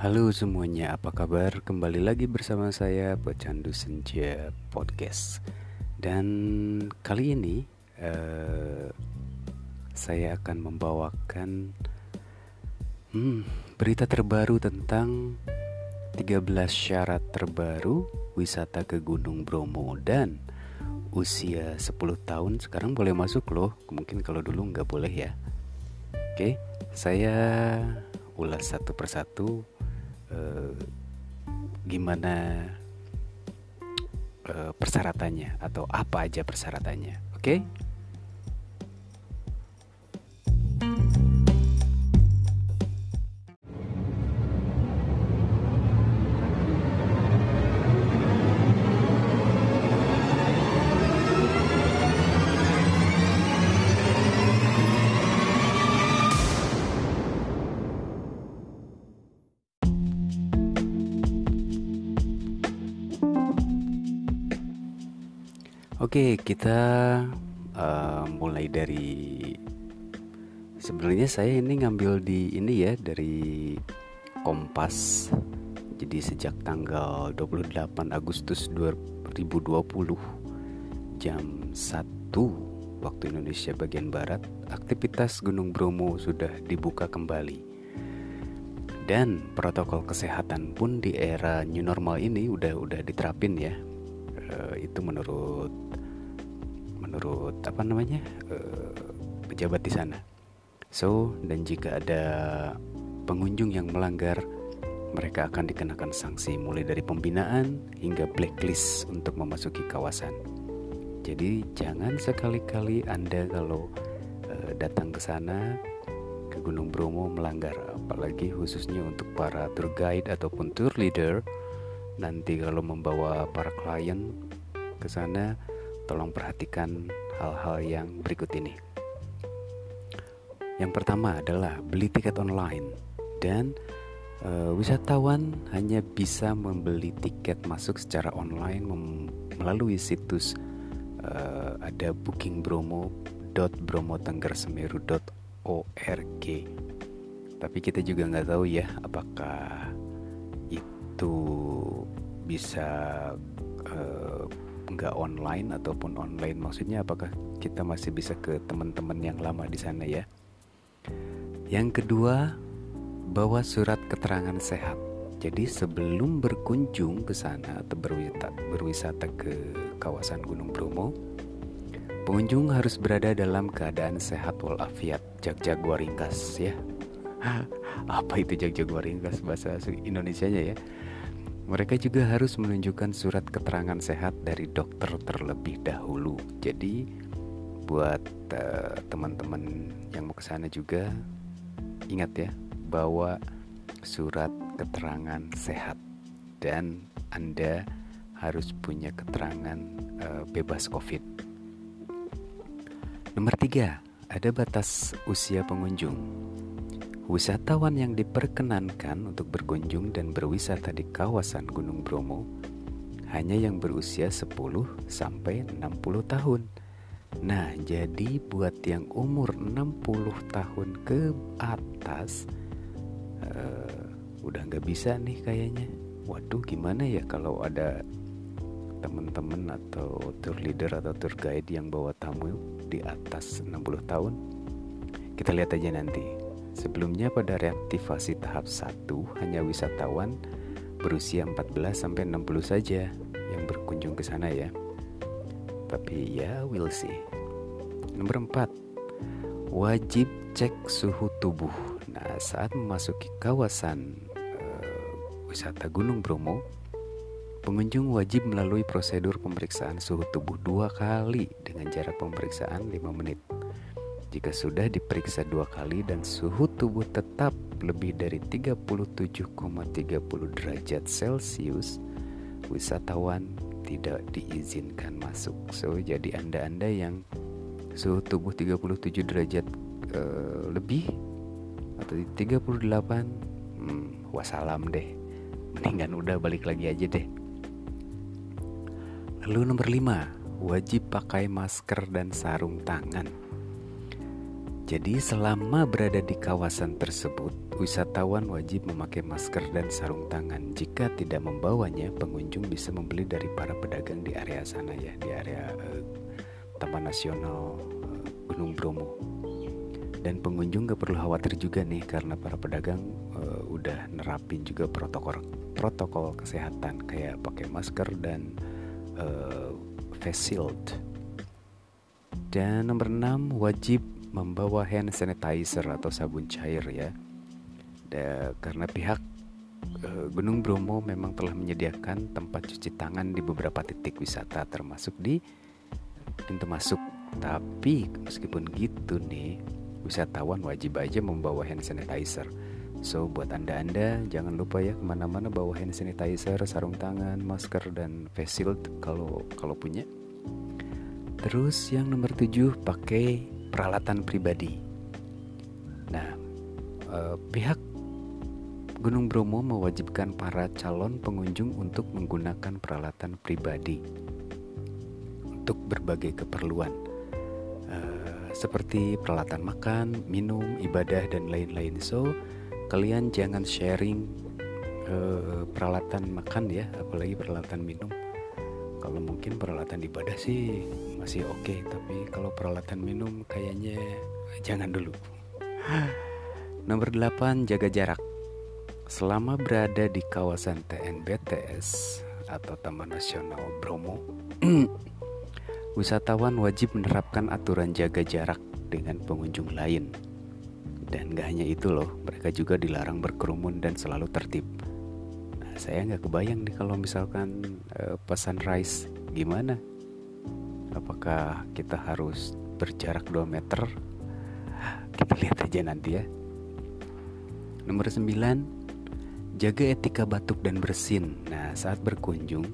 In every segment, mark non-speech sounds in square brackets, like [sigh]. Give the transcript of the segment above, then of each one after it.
Halo semuanya, apa kabar? Kembali lagi bersama saya Pecandu Senja Podcast. Dan kali ini uh, saya akan membawakan hmm, berita terbaru tentang 13 syarat terbaru wisata ke Gunung Bromo dan usia 10 tahun sekarang boleh masuk loh. Mungkin kalau dulu nggak boleh ya. Oke, saya ulas satu persatu Eh, gimana uh, persyaratannya atau apa aja persyaratannya. Oke? Okay? Oke, kita uh, mulai dari sebenarnya saya ini ngambil di ini ya dari Kompas. Jadi sejak tanggal 28 Agustus 2020 jam 1 waktu Indonesia bagian barat, aktivitas Gunung Bromo sudah dibuka kembali. Dan protokol kesehatan pun di era new normal ini udah udah diterapin ya. Uh, itu menurut menurut apa namanya uh, pejabat di sana. So dan jika ada pengunjung yang melanggar, mereka akan dikenakan sanksi mulai dari pembinaan hingga blacklist untuk memasuki kawasan. Jadi jangan sekali-kali Anda kalau uh, datang ke sana ke Gunung Bromo melanggar, apalagi khususnya untuk para tour guide ataupun tour leader. Nanti kalau membawa para klien ke sana tolong perhatikan hal-hal yang berikut ini. Yang pertama adalah beli tiket online dan uh, wisatawan hanya bisa membeli tiket masuk secara online melalui situs uh, ada bookingbromo.bromotenggersemeru.org. Tapi kita juga nggak tahu ya apakah itu bisa uh, nggak online ataupun online. Maksudnya apakah kita masih bisa ke teman-teman yang lama di sana ya? Yang kedua bawa surat keterangan sehat. Jadi sebelum berkunjung ke sana atau berwisata, berwisata ke kawasan Gunung Bromo pengunjung harus berada dalam keadaan sehat walafiat. Jagjagwa ringkas ya. [laughs] Apa itu jagjagwa ringkas? Bahasa Indonesia ya mereka juga harus menunjukkan surat keterangan sehat dari dokter terlebih dahulu. Jadi buat uh, teman-teman yang mau ke sana juga ingat ya, bawa surat keterangan sehat dan Anda harus punya keterangan uh, bebas COVID. Nomor tiga, ada batas usia pengunjung. Wisatawan yang diperkenankan untuk berkunjung dan berwisata di kawasan Gunung Bromo hanya yang berusia 10 sampai 60 tahun. Nah, jadi buat yang umur 60 tahun ke atas uh, udah nggak bisa nih kayaknya. Waduh, gimana ya kalau ada teman-teman atau tour leader atau tour guide yang bawa tamu di atas 60 tahun? Kita lihat aja nanti. Sebelumnya pada reaktivasi tahap 1 hanya wisatawan berusia 14 sampai 60 saja yang berkunjung ke sana ya. Tapi ya we'll see. Nomor 4. Wajib cek suhu tubuh. Nah, saat memasuki kawasan uh, wisata Gunung Bromo, pengunjung wajib melalui prosedur pemeriksaan suhu tubuh dua kali dengan jarak pemeriksaan 5 menit. Jika sudah diperiksa dua kali dan suhu tubuh tetap lebih dari 37,30 derajat Celcius, wisatawan tidak diizinkan masuk. So, jadi Anda-anda yang suhu tubuh 37 derajat uh, lebih atau 38 hmm, wassalam deh. Mendingan udah balik lagi aja deh. Lalu nomor 5, wajib pakai masker dan sarung tangan. Jadi selama berada di kawasan tersebut, wisatawan wajib memakai masker dan sarung tangan. Jika tidak membawanya, pengunjung bisa membeli dari para pedagang di area sana ya, di area uh, Taman Nasional uh, Gunung Bromo. Dan pengunjung gak perlu khawatir juga nih karena para pedagang uh, udah nerapin juga protokol protokol kesehatan kayak pakai masker dan uh, face shield. Dan nomor 6 wajib membawa hand sanitizer atau sabun cair ya. Da, karena pihak uh, Gunung Bromo memang telah menyediakan tempat cuci tangan di beberapa titik wisata termasuk di pintu masuk. Tapi meskipun gitu nih, wisatawan wajib aja membawa hand sanitizer. So buat anda-anda jangan lupa ya ke mana-mana bawa hand sanitizer, sarung tangan, masker dan face shield kalau kalau punya. Terus yang nomor tujuh pakai peralatan pribadi. Nah, eh, pihak Gunung Bromo mewajibkan para calon pengunjung untuk menggunakan peralatan pribadi untuk berbagai keperluan, eh, seperti peralatan makan, minum, ibadah, dan lain-lain. So, kalian jangan sharing eh, peralatan makan ya, apalagi peralatan minum kalau mungkin peralatan ibadah sih masih oke okay, tapi kalau peralatan minum kayaknya jangan dulu. [laughs] Nomor 8 jaga jarak. Selama berada di kawasan TNBTS atau Taman Nasional Bromo [clears throat] wisatawan wajib menerapkan aturan jaga jarak dengan pengunjung lain. Dan gak hanya itu loh mereka juga dilarang berkerumun dan selalu tertib. Saya nggak kebayang nih kalau misalkan uh, pesan rice gimana apakah kita harus berjarak 2 meter kita lihat aja nanti ya nomor 9 jaga etika batuk dan bersin nah saat berkunjung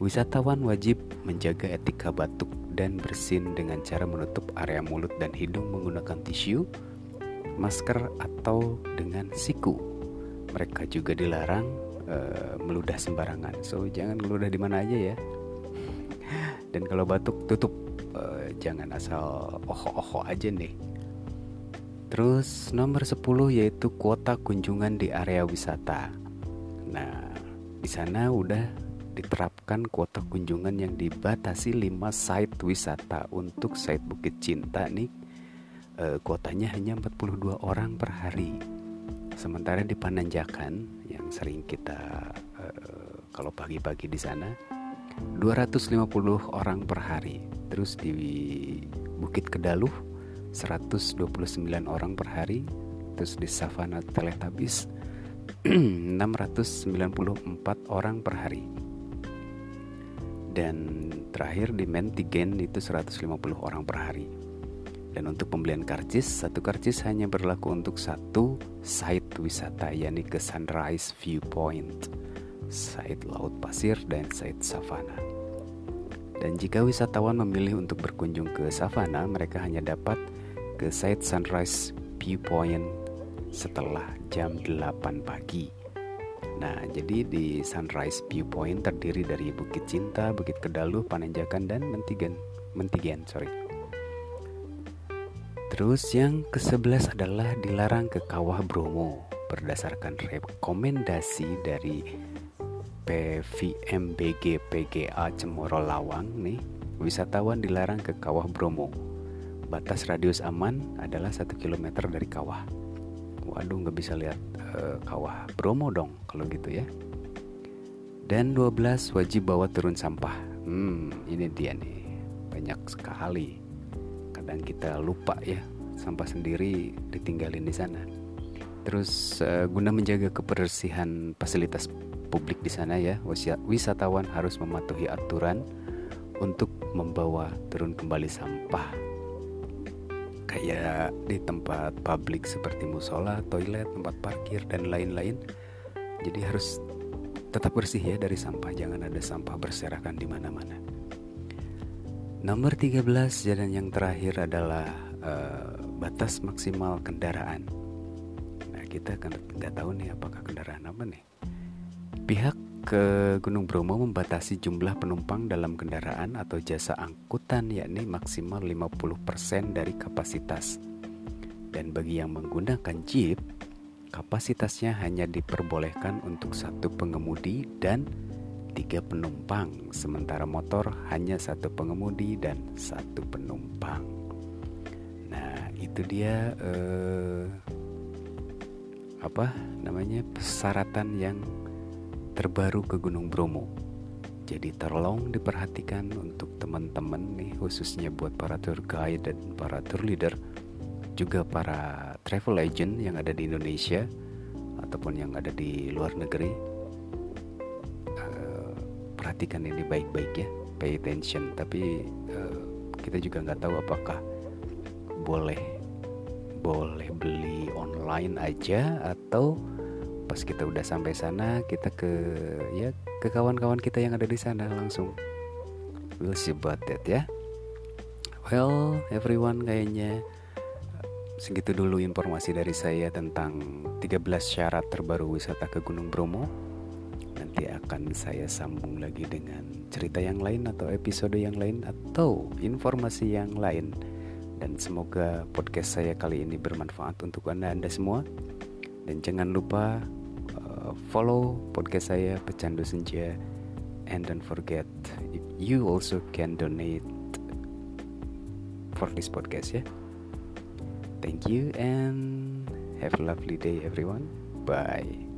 wisatawan wajib menjaga etika batuk dan bersin dengan cara menutup area mulut dan hidung menggunakan tisu masker atau dengan siku mereka juga dilarang uh, meludah sembarangan. So jangan meludah di mana aja ya. Dan kalau batuk tutup, uh, jangan asal oho-oho aja nih. Terus nomor 10 yaitu kuota kunjungan di area wisata. Nah, di sana udah diterapkan kuota kunjungan yang dibatasi 5 site wisata untuk site Bukit Cinta nih. Uh, kuotanya hanya 42 orang per hari. Sementara di Pananjakan sering kita uh, kalau pagi-pagi di sana 250 orang per hari. Terus di Bukit Kedaluh 129 orang per hari. Terus di Savana Teletabis 694 [clears throat] orang per hari. Dan terakhir di Mentigen itu 150 orang per hari. Dan untuk pembelian karcis, satu karcis hanya berlaku untuk satu site wisata, yakni ke Sunrise Viewpoint, site Laut Pasir, dan site Savana. Dan jika wisatawan memilih untuk berkunjung ke Savana, mereka hanya dapat ke site Sunrise Viewpoint setelah jam 8 pagi. Nah, jadi di Sunrise Viewpoint terdiri dari Bukit Cinta, Bukit Kedaluh, Panenjakan, dan Mentigen. Mentigen, sorry. Terus yang ke-11 adalah dilarang ke Kawah Bromo berdasarkan rekomendasi dari PVMBG PGA Cemoro Lawang nih. Wisatawan dilarang ke Kawah Bromo. Batas radius aman adalah satu km dari kawah. Waduh nggak bisa lihat uh, kawah Bromo dong kalau gitu ya. Dan 12 wajib bawa turun sampah. Hmm ini dia nih. Banyak sekali. Kadang kita lupa ya sampah sendiri ditinggalin di sana. Terus uh, guna menjaga kebersihan fasilitas publik di sana ya, wisatawan harus mematuhi aturan untuk membawa turun kembali sampah. Kayak di tempat publik seperti musola, toilet, tempat parkir dan lain-lain. Jadi harus tetap bersih ya dari sampah, jangan ada sampah berserakan di mana-mana. Nomor 13 dan yang terakhir adalah uh, batas maksimal kendaraan. Nah kita kan nggak tahu nih apakah kendaraan apa nih. Pihak ke Gunung Bromo membatasi jumlah penumpang dalam kendaraan atau jasa angkutan yakni maksimal 50% dari kapasitas. Dan bagi yang menggunakan jeep, kapasitasnya hanya diperbolehkan untuk satu pengemudi dan tiga penumpang, sementara motor hanya satu pengemudi dan satu penumpang. Nah, itu dia eh, apa namanya persyaratan yang terbaru ke Gunung Bromo. Jadi tolong diperhatikan untuk teman-teman nih khususnya buat para tour guide dan para tour leader juga para travel agent yang ada di Indonesia ataupun yang ada di luar negeri uh, perhatikan ini baik-baik ya pay attention tapi uh, kita juga nggak tahu apakah boleh boleh beli online aja atau pas kita udah sampai sana kita ke ya ke kawan-kawan kita yang ada di sana langsung we'll see about that ya well everyone kayaknya Segitu dulu informasi dari saya tentang 13 syarat terbaru wisata ke Gunung Bromo. Nanti akan saya sambung lagi dengan cerita yang lain atau episode yang lain atau informasi yang lain. Dan semoga podcast saya kali ini bermanfaat untuk Anda-Anda semua. Dan jangan lupa follow podcast saya Pecandu Senja and don't forget you also can donate for this podcast ya. Thank you and have a lovely day, everyone. Bye.